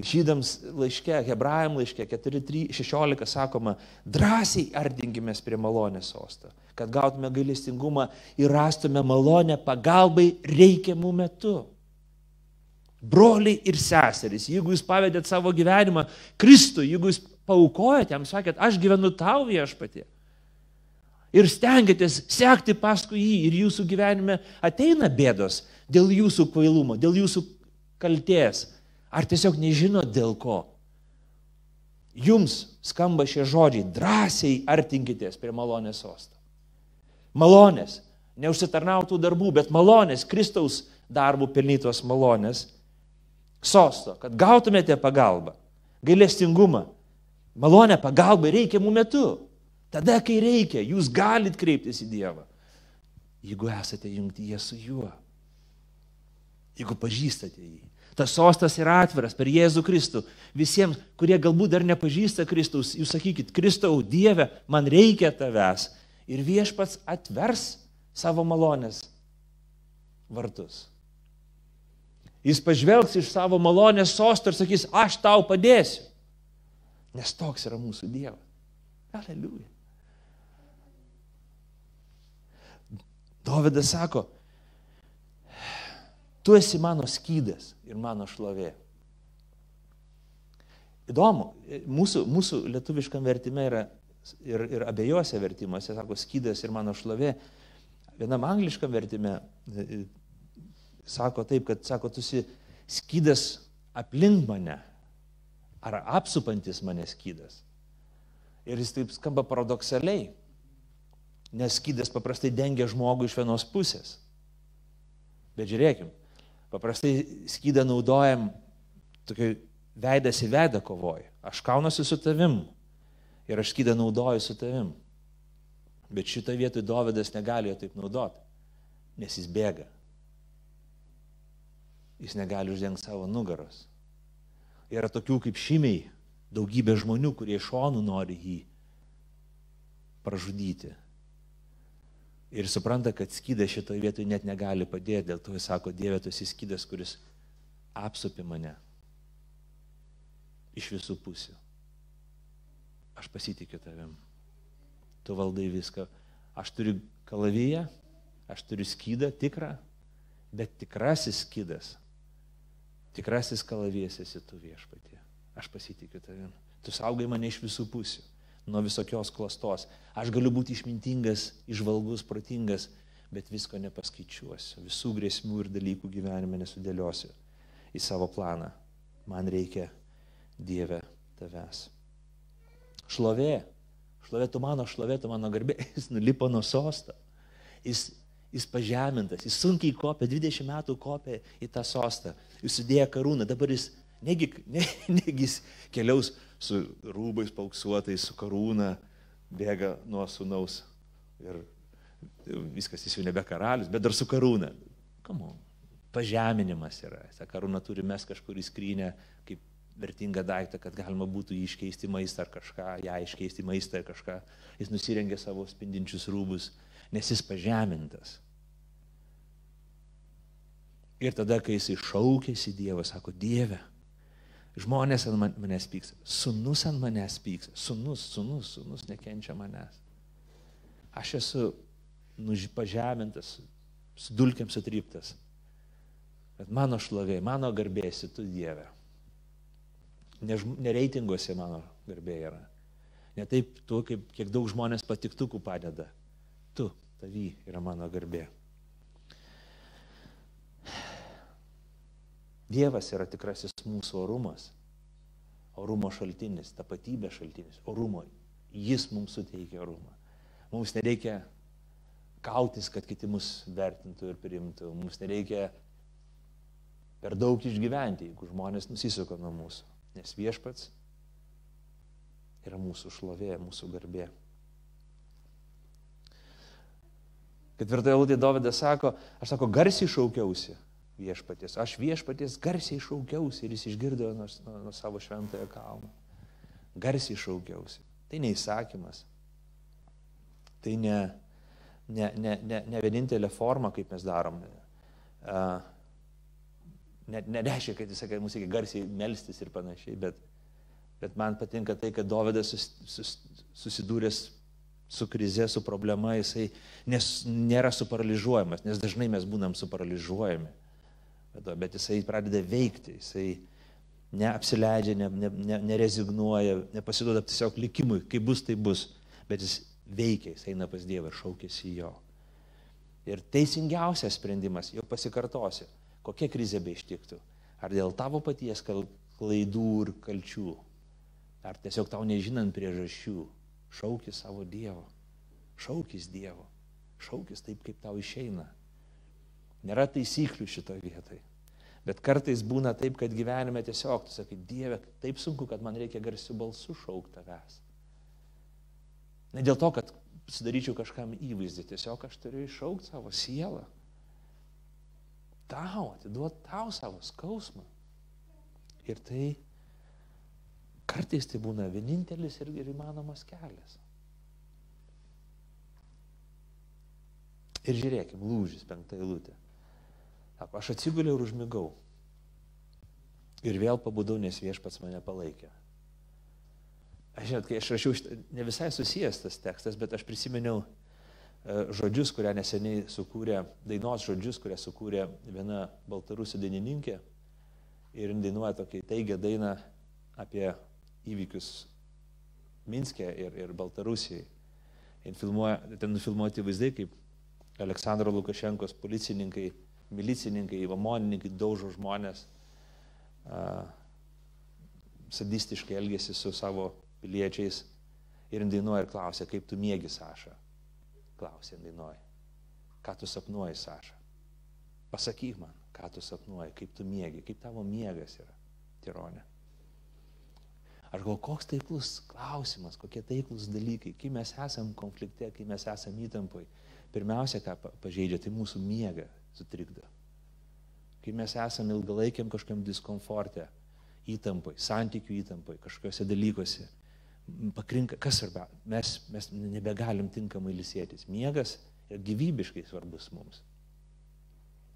Žydams laiške, hebrajam laiške 4.16 sakoma, drąsiai ardinkimės prie malonės sostą kad gautume gailestingumą ir rastume malonę pagalbai reikiamų metų. Broliai ir seserys, jeigu jūs pavedėt savo gyvenimą Kristui, jeigu jūs paukojate, jam sakėt, aš gyvenu tau viešpatie. Ir stengiatės sekti paskui jį ir jūsų gyvenime ateina bėdos dėl jūsų kvailumo, dėl jūsų kalties. Ar tiesiog nežinot dėl ko? Jums skamba šie žodžiai, drąsiai artinkitės prie malonės sostą. Malonės, neužsitarnautų darbų, bet malonės, Kristaus darbų pelnytos malonės sosto, kad gautumėte pagalbą, gailestingumą, malonę pagalbą reikiamų metų. Tada, kai reikia, jūs galit kreiptis į Dievą. Jeigu esate jungtyje su juo. Jeigu pažįstate jį. Tas sostas yra atviras per Jėzų Kristų. Visiems, kurie galbūt dar nepažįsta Kristaus, jūs sakykit, Kristau, Dieve, man reikia tavęs. Ir viešpats atvers savo malonės vartus. Jis pažvelgs iš savo malonės sostą ir sakys, aš tau padėsiu. Nes toks yra mūsų Dievas. Aleliuja. Dovydas sako, tu esi mano skydas ir mano šlovė. Įdomu, mūsų, mūsų lietuviškam vertime yra ir, ir abiejose vertimuose, sako, skydas ir mano šlovė. Vienam angliškam vertime sako taip, kad sako, tu esi skydas aplink mane, ar apsupantis mane skydas. Ir jis taip skamba paradoksaliai, nes skydas paprastai dengia žmogų iš vienos pusės. Bet žiūrėkim, paprastai skydą naudojam tokiai veidas į veidą kovoje. Aš kaunuosi su tavim ir aš skydą naudoju su tavim. Bet šitą vietą Dovydas negali jo taip naudoti, nes jis bėga jis negali uždengti savo nugaros. Yra tokių kaip šimiai, daugybė žmonių, kurie iš šonų nori jį pražudyti. Ir supranta, kad skydas šitoje vietoje net negali padėti, dėl to jis sako, Dieve, tu esi skydas, kuris apsupi mane iš visų pusių. Aš pasitikiu tavim. Tu valdai viską. Aš turiu kalaviją, aš turiu skydą tikrą, bet tikrasis skydas Tikrasis kalavijas esi tu viešpatie. Aš pasitikiu tavim. Tu saugai mane iš visų pusių, nuo visokios klastos. Aš galiu būti išmintingas, išvalgus, protingas, bet visko nepaskaičiuosiu. Visų grėsmių ir dalykų gyvenime nesudėliosiu į savo planą. Man reikia Dieve tavęs. Šlovė. Šlovė tu mano, šlovė tu mano garbė. Jis nulipo nuo sosto. Jis Jis pažemintas, jis sunkiai kopė, 20 metų kopė į tą sostą, jis sudėjo karūną, dabar jis negi, ne, negi jis keliaus su rūbais pauksuotais, su karūna, bėga nuo sunaus ir viskas jis jau nebe karalius, bet dar su karūna. Kamu, pažeminimas yra, ta karūna turi mes kažkur į skrynę kaip vertingą daiktą, kad galima būtų jį iškeisti maistą ar kažką, ją iškeisti maistą ar kažką. Jis nusirengė savo spindinčius rūbus nes jis pažemintas. Ir tada, kai jis iššaukėsi Dievą, sako, Dieve, žmonės ant manęs pyks, sunus ant manęs pyks, sunus, sunus, sunus nekenčia manęs. Aš esu pažemintas, su dulkiam sutryptas. Bet mano šlovė, mano garbėsi tu Dieve. Nereitinguose mano garbė yra. Ne taip tu, kaip kiek daug žmonės patiktukų padeda tu, tavy yra mano garbė. Dievas yra tikrasis mūsų orumas, orumo šaltinis, tapatybės šaltinis, orumo. Jis mums suteikia orumą. Mums nereikia kautis, kad kiti mus vertintų ir priimtų. Mums nereikia per daug išgyventi, jeigu žmonės nusisuka nuo mūsų. Nes viešpats yra mūsų šlovė, mūsų garbė. Ketvirtoje eilutėje Dovydas sako, aš sako, garsiai šaukiausi viešpaties. Aš viešpaties garsiai šaukiausi ir jis išgirdo nuo, nuo, nuo savo šventojo kalno. Garsiai šaukiausi. Tai neįsakymas. Tai ne, ne, ne, ne, ne vienintelė forma, kaip mes darom. Uh, Nereiškia, kad jis sakė, mums reikia garsiai melstis ir panašiai, bet, bet man patinka tai, kad Dovydas sus, sus, susidūręs su krize, su problema, jisai nes, nėra suparaližuojamas, nes dažnai mes būnam suparaližuojami. Bet, bet jisai pradeda veikti, jisai neapsileidžia, ne, ne, ne, nerezignuoja, nepasiduoda tiesiog likimui, kaip bus, tai bus, bet jis veikia, jis eina pas Dievą ir šaukėsi jo. Ir teisingiausias sprendimas, jau pasikartosi, kokia krizė be ištiktų. Ar dėl tavo paties klaidų ir kalčių, ar tiesiog tau nežinant priežasčių, Šaukis savo Dievo. Šaukis Dievo. Šaukis taip, kaip tau išeina. Nėra taisyklių šitoje vietoje. Bet kartais būna taip, kad gyvenime tiesiog tu sakai, Dieve, taip sunku, kad man reikia garsių balsų šaukti tavęs. Ne dėl to, kad sudaryčiau kažkam įvaizdį, tiesiog aš turiu iššaukti savo sielą. Tau, atiduoti tau savo skausmą. Ir tai kartais tai būna vienintelis ir, ir įmanomas kelias. Ir žiūrėkim, lūžis penktą eilutę. Aš atsiguliau ir užmigau. Ir vėl pabudau, nes viešpats mane palaikė. Aš žinot, kai aš rašiau, ne visai susijęs tas tekstas, bet aš prisiminiau e, žodžius, kurią neseniai sukūrė, dainos žodžius, kurią sukūrė viena baltarusų dainininkė. Ir dainuoja tokį teigia dainą apie įvykius Minske ir, ir Baltarusijai. Ten nufilmuoti vaizdai, kaip Aleksandro Lukašenkos policininkai milicininkai, vamonininkai daužo žmonės, sadistiškai elgesi su savo piliečiais ir dainuoja ir klausia, kaip tu mėgi, Saša. Klausė dainuoja. Ką tu sapnuoji, Saša? Pasakyk man, ką tu sapnuoji, kaip tu mėgi, kaip tavo miegas yra, tironė. Aš galvoju, koks taiklus klausimas, kokie taiklus dalykai, kai mes esam konflikte, kai mes esam įtampoj. Pirmiausia, ką pažeidžia, tai mūsų miega, sutrikdo. Kai mes esame ilgalaikiam kažkam diskomforte, įtampai, santykių įtampai, kažkokiuose dalykuose, pakrinka, kas svarbia, mes, mes nebegalim tinkamai lisėtis. Miegas yra gyvybiškai svarbus mums.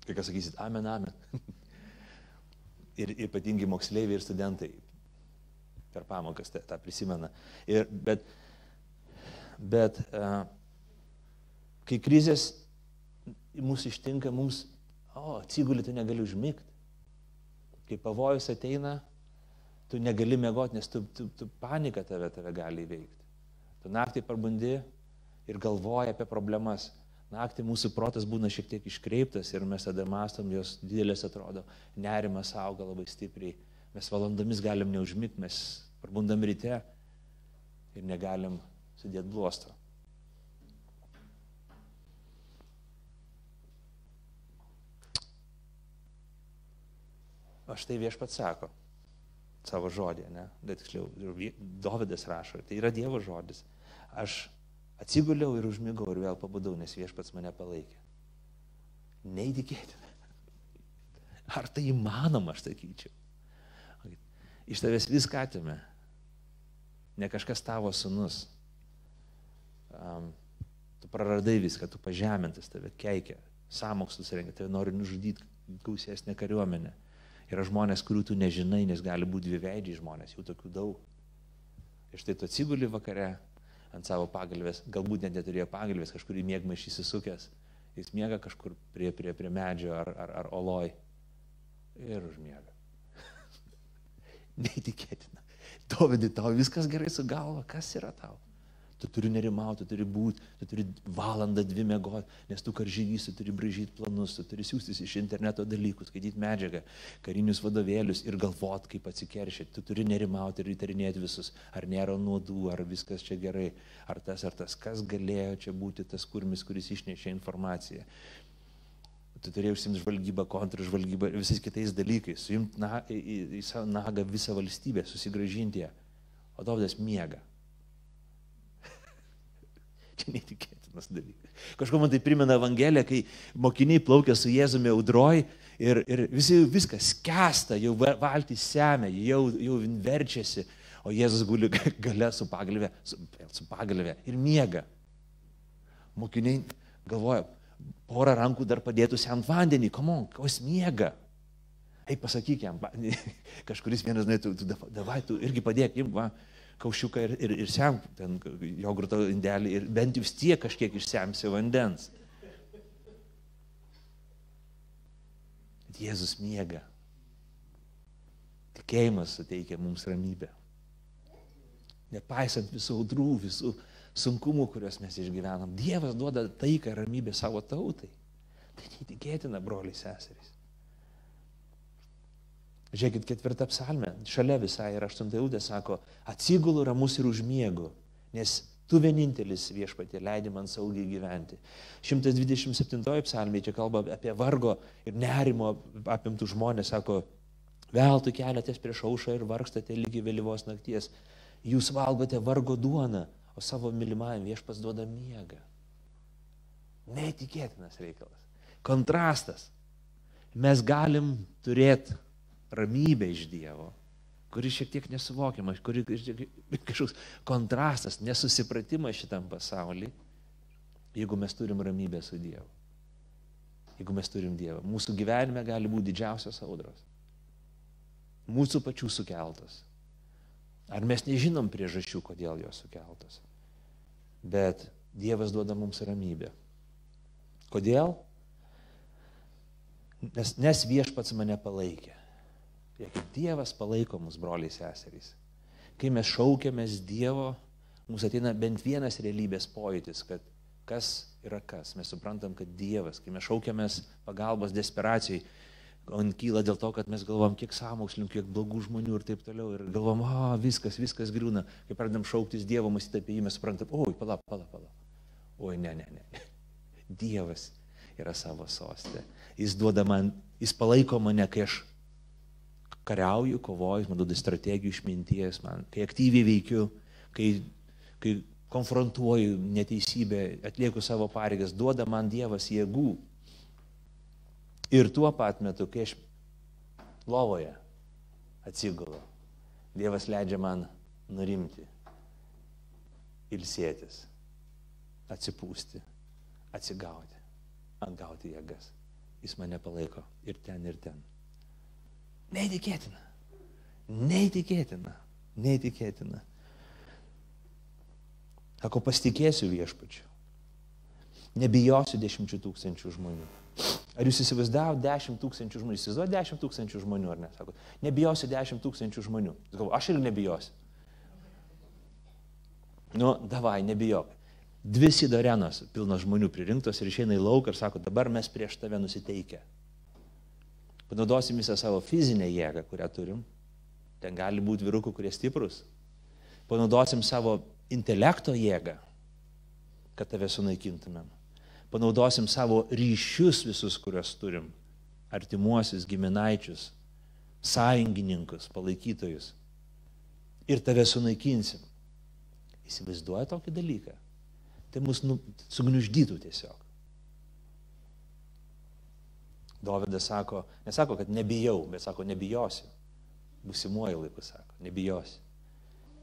Kai kas sakysit, amen, amen. ir ypatingai moksleiviai ir studentai per pamokas tą, tą prisimena. Ir, bet bet uh, kai krizės mūsų ištinka, mums, o, atsiguli, tu negali užmigti. Kai pavojus ateina, tu negali mėgoti, nes tu, tu, tu panika tave, tave gali įveikti. Tu naktį parbundi ir galvoji apie problemas. Naktį mūsų protas būna šiek tiek iškreiptas ir mes tada mastom, jos didelės atrodo, nerimas auga labai stipriai. Mes valandomis galim neužmigti, mes parbundam ryte ir negalim sudėti bluosto. Aš tai viešpat sako savo žodį, ne? Bet tiksliau, Dovydas rašo, tai yra Dievo žodis. Aš atsiguliau ir užmigau ir vėl pabudau, nes viešpats mane palaikė. Neįtikėtina. Ar tai įmanoma, aš sakyčiau. Iš tavęs viską atėmė. Ne kažkas tavo sunus. Um, tu praradai viską, tu pažemintas, tave keikia, samokslus rengia, tave nori nužudyti gausesnė kariuomenė. Yra žmonės, kurių tu nežinai, nes gali būti dviveidžiai žmonės, jų tokių daug. Ir štai tu atsiguli vakare ant savo pagalbės, galbūt net neturėjo pagalbės, kažkur į mėgmaišį įsisukęs, jis miega kažkur prie, prie, prie medžio ar, ar, ar oloj ir užmiega. Neįtikėtina. Dovydai, tau viskas gerai su galva, kas yra tau? tu turi nerimauti, tu turi būti, tu turi valandą, dvi mėgoti, nes tu karžygys, tu turi bražyti planus, tu turi siūstis iš interneto dalykus, skaityti medžiagą, karinius vadovėlius ir galvot, kaip atsikeršyti. Tu turi nerimauti ir įtarinėti visus, ar nėra nuodų, ar viskas čia gerai, ar tas, ar tas, kas galėjo čia būti tas kurmis, kuris išnešė informaciją. Tu turėjai užsimti žvalgybą, kontržvalgybą ir visais kitais dalykais, suimti na, į, į, į savo nagą visą valstybę, susigražinti ją. O Dovydas miega. Čia neįtikėtinas dalykas. Kažkuo man tai primena Evangeliją, kai mokiniai plaukia su Jėzumi audroj ir, ir visi viskas kesta, jau valtys semia, jau, jau verčiasi, o Jėzus guli gale su pagalvė, su, su pagalvė ir miega. Mokiniai galvoja, porą rankų dar padėtų semt vandenį, komon, kos miega. Ei, pasakyk jam, kažkuris vienas, nu, tu, tu, davai, tu irgi padėk, jim, va, kaušiuką ir, ir, ir semk ten jogurto indelį ir bent vis tiek kažkiek išsemsi vandens. Bet Jėzus miega. Tikėjimas suteikia mums ramybę. Nepaisant visų audrų, visų sunkumų, kuriuos mes išgyvenam, Dievas duoda taiką ir ramybę savo tautai. Tai neįtikėtina, broliai seserys. Žiūrėkit, ketvirtą psalmę, šalia visai ir aštuntą eilutę sako, atsigulu ramus ir užmiegu, nes Tu vienintelis viešpatė leidži man saugiai gyventi. 127 psalmė čia kalba apie vargo ir nerimo apimtų žmonės, sako, veltui keliatės prieš aušą ir vargstate lygi vėlyvos nakties. Jūs valgote vargo duoną, o savo mylimajam viešpas duoda miegą. Neįtikėtinas reikalas. Kontrastas. Mes galim turėti ramybę iš Dievo, kuris šiek tiek nesuvokiamas, kuris kažkoks kontrastas, nesusipratimas šitam pasauliu, jeigu mes turim ramybę su Dievu. Jeigu mes turim Dievą. Mūsų gyvenime gali būti didžiausios audros. Mūsų pačių sukeltos. Ar mes nežinom priežasčių, kodėl jos sukeltos. Bet Dievas duoda mums ramybę. Kodėl? Nes, nes viešpats mane palaikė. Žiūrėkit, Dievas palaiko mus, broliai seserys. Kai mes šaukiamės Dievo, mums ateina bent vienas realybės pojūtis, kad kas yra kas. Mes suprantam, kad Dievas, kai mes šaukiamės pagalbos desperacijai, on kyla dėl to, kad mes galvom, kiek sąmokslininkų, kiek blogų žmonių ir taip toliau. Ir galvom, o, viskas, viskas griūna. Kai pradedam šauktis Dievo, mąstyti apie jį, mes suprantam, oi, pala, pala, pala. Oi, ne, ne, ne. Dievas yra savo sostė. Jis duoda man, jis palaiko mane, kai aš kariauju, kovoju, man duoda strategijų išminties, man, kai aktyviai veikiu, kai, kai konfrontuoju neteisybę, atlieku savo pareigas, duoda man Dievas jėgų. Ir tuo pat metu, kai aš lovoje atsigulu, Dievas leidžia man nurimti, ilsėtis, atsipūsti, atsigauti, atgauti jėgas. Jis mane palaiko ir ten, ir ten. Neįtikėtina. Neįtikėtina. Neįtikėtina. Sako, pasitikėsiu viešpačiu. Nebijosiu dešimčių tūkstančių žmonių. Ar jūs įsivaizdavote dešimt tūkstančių žmonių? Įsivaizduoju dešimt tūkstančių žmonių, ar ne? Sako, nebijosiu dešimt tūkstančių žmonių. Sakau, aš ir nebijosiu. Nu, davai, nebijok. Dvi sidorenos pilnos žmonių pririnktos ir išeina į lauką ir sako, dabar mes prieš tave nusiteikę. Panaudosim visą savo fizinę jėgą, kurią turim. Ten gali būti vyrukų, kurie stiprus. Panaudosim savo intelekto jėgą, kad tave sunaikintumėm. Panaudosim savo ryšius visus, kuriuos turim. Artimuosius, giminaičius, sąjungininkus, palaikytojus. Ir tave sunaikinsim. Įsivaizduoja tokį dalyką. Tai mus nu, sugniuždytų tiesiog. Dovydas sako, nesako, kad nebijau, bet sako, nebijosiu. Būsimuoju laiku sako, nebijosiu.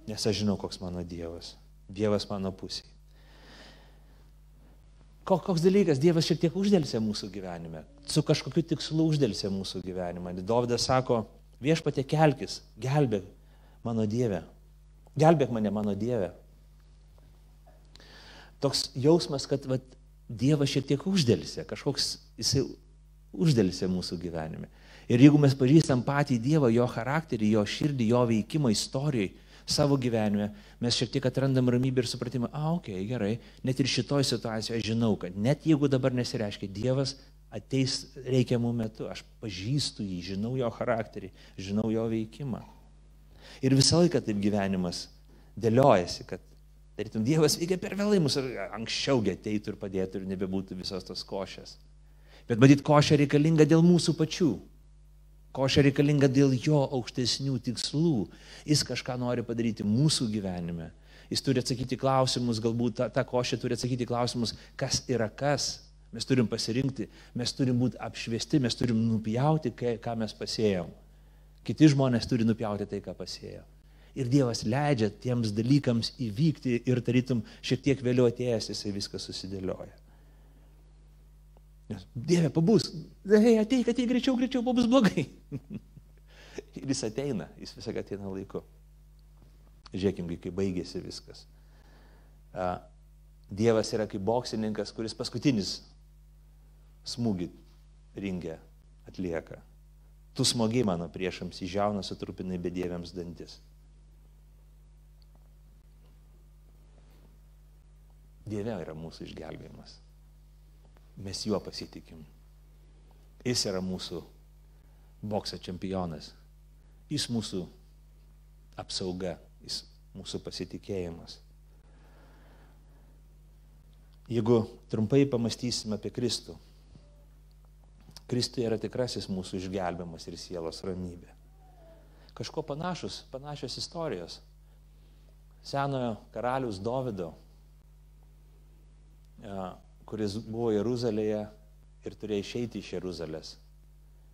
Nes aš žinau, koks mano Dievas. Dievas mano pusėje. Koks dalykas, Dievas šiek tiek uždėlsė mūsų gyvenime, su kažkokiu tikslu uždėlsė mūsų gyvenimą. Dovydas sako, viešpatė kelkis, gelbėk mano Dievę. Gelbėk mane mano Dievę. Toks jausmas, kad vat, Dievas šiek tiek uždėlsė, kažkoks jisai uždėlsė mūsų gyvenime. Ir jeigu mes pažįstam patį Dievą, jo charakterį, jo širdį, jo veikimą istorijai, savo gyvenime, mes šiek tiek atrandam ramybę ir supratimą, a, okei, okay, gerai, net ir šitoj situacijoje žinau, kad net jeigu dabar nesireiškia Dievas, ateis reikiamų metų, aš pažįstu jį, žinau jo charakterį, žinau jo veikimą. Ir visą laiką taip gyvenimas dėliojasi, kad tarytum Dievas veikia per vėlai, mus anksčiaugi ateitų ir padėtų ir nebebūtų visos tos košės. Bet matyt, košė reikalinga dėl mūsų pačių. Košė reikalinga dėl jo aukštesnių tikslų. Jis kažką nori padaryti mūsų gyvenime. Jis turi atsakyti klausimus, galbūt ta, ta košė turi atsakyti klausimus, kas yra kas. Mes turim pasirinkti, mes turim būti apšviesti, mes turim nupjauti, ką mes pasėjom. Kiti žmonės turi nupjauti tai, ką pasėjo. Ir Dievas leidžia tiems dalykams įvykti ir tarytum šiek tiek vėliau atėjęs jisai viską susidėlioja. Nes Dieve, pabus, hei, ateik, ateik greičiau, greičiau, pabus blogai. ir jis ateina, jis visą ateina laiku. Žiūrėkim, kai baigėsi viskas. Dievas yra kaip boksininkas, kuris paskutinis smūgį ringę atlieka. Tu smogiai mano priešams įžiauna sutrupinai bedieviams dantis. Dieve yra mūsų išgelbėjimas mes juo pasitikim. Jis yra mūsų bokso čempionas. Jis mūsų apsauga, jis mūsų pasitikėjimas. Jeigu trumpai pamastysime apie Kristų, Kristui yra tikrasis mūsų išgelbimas ir sielos ramybė. Kažko panašus, panašios istorijos. Senojo karalius Dovido, kuris buvo Jeruzalėje ir turėjo išeiti iš Jeruzalės,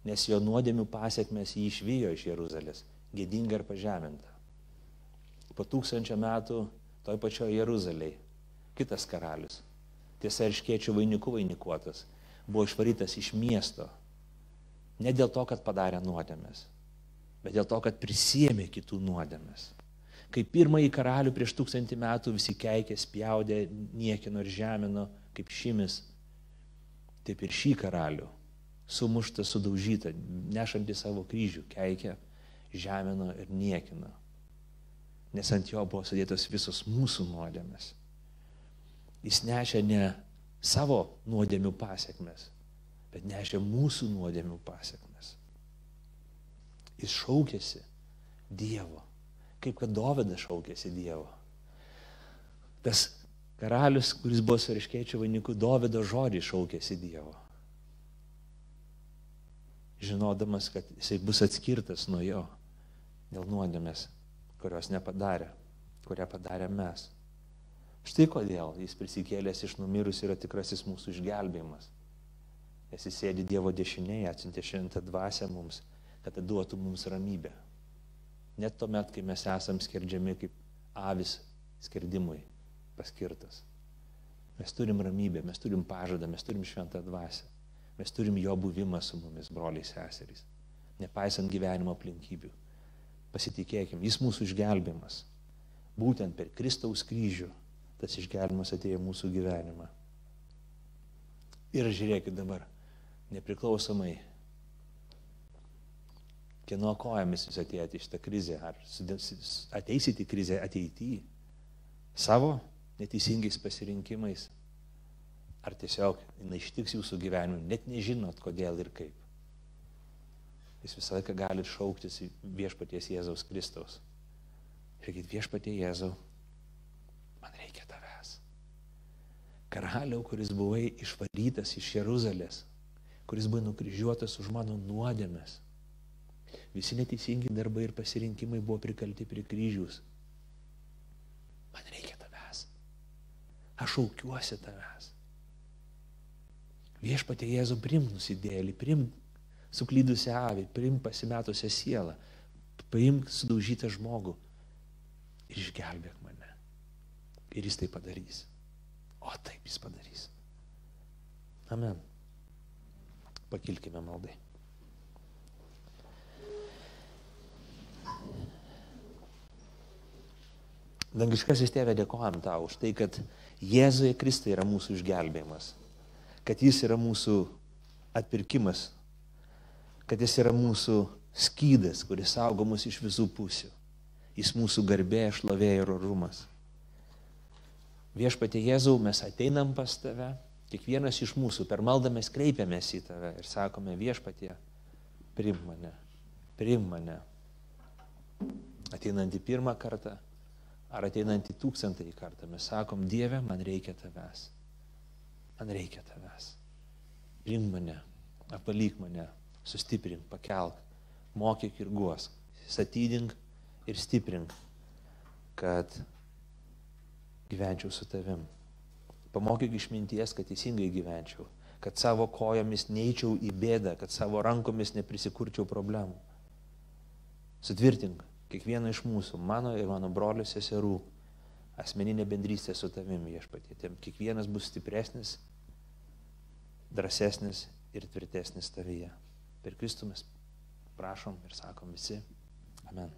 nes jo nuodėmių pasiekmes jį išvijo iš Jeruzalės, gėdinga ir pažeminta. Po tūkstančio metų toj pačioje Jeruzalėje kitas karalius, tiesa ir škiečių vainikų vainikuotas, buvo išvarytas iš miesto. Ne dėl to, kad padarė nuodėmės, bet dėl to, kad prisėmė kitų nuodėmės. Kai pirmąjį karalių prieš tūkstantį metų visi keikė, spjaudė, niekino ir žemino, kaip šimis, taip ir šį karalių, sumuštą, sudaužytą, nešantį savo kryžių, keikė, žemino ir niekino. Nes ant jo buvo sudėtos visos mūsų nuodėmės. Jis nešė ne savo nuodėmių pasiekmes, bet nešė mūsų nuodėmių pasiekmes. Jis šaukėsi Dievo, kaip kad Dovydas šaukėsi Dievo. Tas karalius, kuris buvo su ryškėčių vainiku, Dovydo žodį šaukėsi Dievo. Žinodamas, kad jisai bus atskirtas nuo jo dėl nuodėmės, kurios nepadarė, kurią padarė mes. Štai kodėl jis prisikėlęs iš numirusių yra tikrasis mūsų išgelbėjimas. Nes jis sėdi Dievo dešinėje, atsintė šventą dvasę mums, kad duotų mums ramybę. Net tuomet, kai mes esam skerdžiami kaip avis skerdimui paskirtas. Mes turim ramybę, mes turim pažadą, mes turim šventą dvasę. Mes turim jo buvimą su mumis, broliai seserys. Nepaisant gyvenimo aplinkybių. Pasitikėkim, jis mūsų išgelbimas. Būtent per Kristaus kryžių tas išgelbimas atėjo mūsų gyvenimą. Ir žiūrėkit dabar, nepriklausomai, kieno kojomis jūs atėjote į šitą krizę, ar ateisite į krizę ateityje, savo neteisingais pasirinkimais, ar tiesiog jinai ištiks jūsų gyvenimu, net nežinot kodėl ir kaip. Jūs visą laiką galite šauktis viešpaties Jėzaus Kristaus. Sakykit, viešpatie Jėzau, man reikia tavęs. Karaliau, kuris buvai išvarytas iš Jeruzalės, kuris buvo nukryžiuotas už mano nuodėmės. Visi neteisingi darbai ir pasirinkimai buvo prikalti prie kryžius. Man reikia. Aš aukiuosi tavęs. Viešpatė Jėzų primk nusidėlį, primk suklydusią avį, primk pasimetusią sielą, paimk sudaužytą žmogų ir išgelbėk mane. Ir jis tai padarys. O taip jis padarys. Amen. Pakilkime maldai. Dangiškasis tėvė dėkojam tau už tai, kad Jėzuje Kristai yra mūsų išgelbėjimas, kad jis yra mūsų atpirkimas, kad jis yra mūsų skydas, kuris saugo mus iš visų pusių. Jis mūsų garbė, šlovė ir orumas. Viešpatie Jėzau, mes ateinam pas tave, kiekvienas iš mūsų per maldą mes kreipiamės į tave ir sakome viešpatie, priim mane, priim mane. Ateinant į pirmą kartą ar ateinant į tūkstantąjį kartą, mes sakom, Dieve, man reikia tavęs. Man reikia tavęs. Priim mane, apalyk mane, sustiprink, pakelk, mokyk ir guosk, statydink ir stiprink, kad gyvenčiau su tavim. Pamokyk išminties, kad teisingai gyvenčiau, kad savo kojomis neįčiau į bėdą, kad savo rankomis neprisikurčiau problemų. Sutvirtink kiekvieną iš mūsų, mano ir mano brolių seserų, asmeninė bendrystė su tavimi viešpatie. Kiekvienas bus stipresnis, drąsesnis ir tvirtesnis tavyje. Per Kristų mes prašom ir sakom visi. Amen.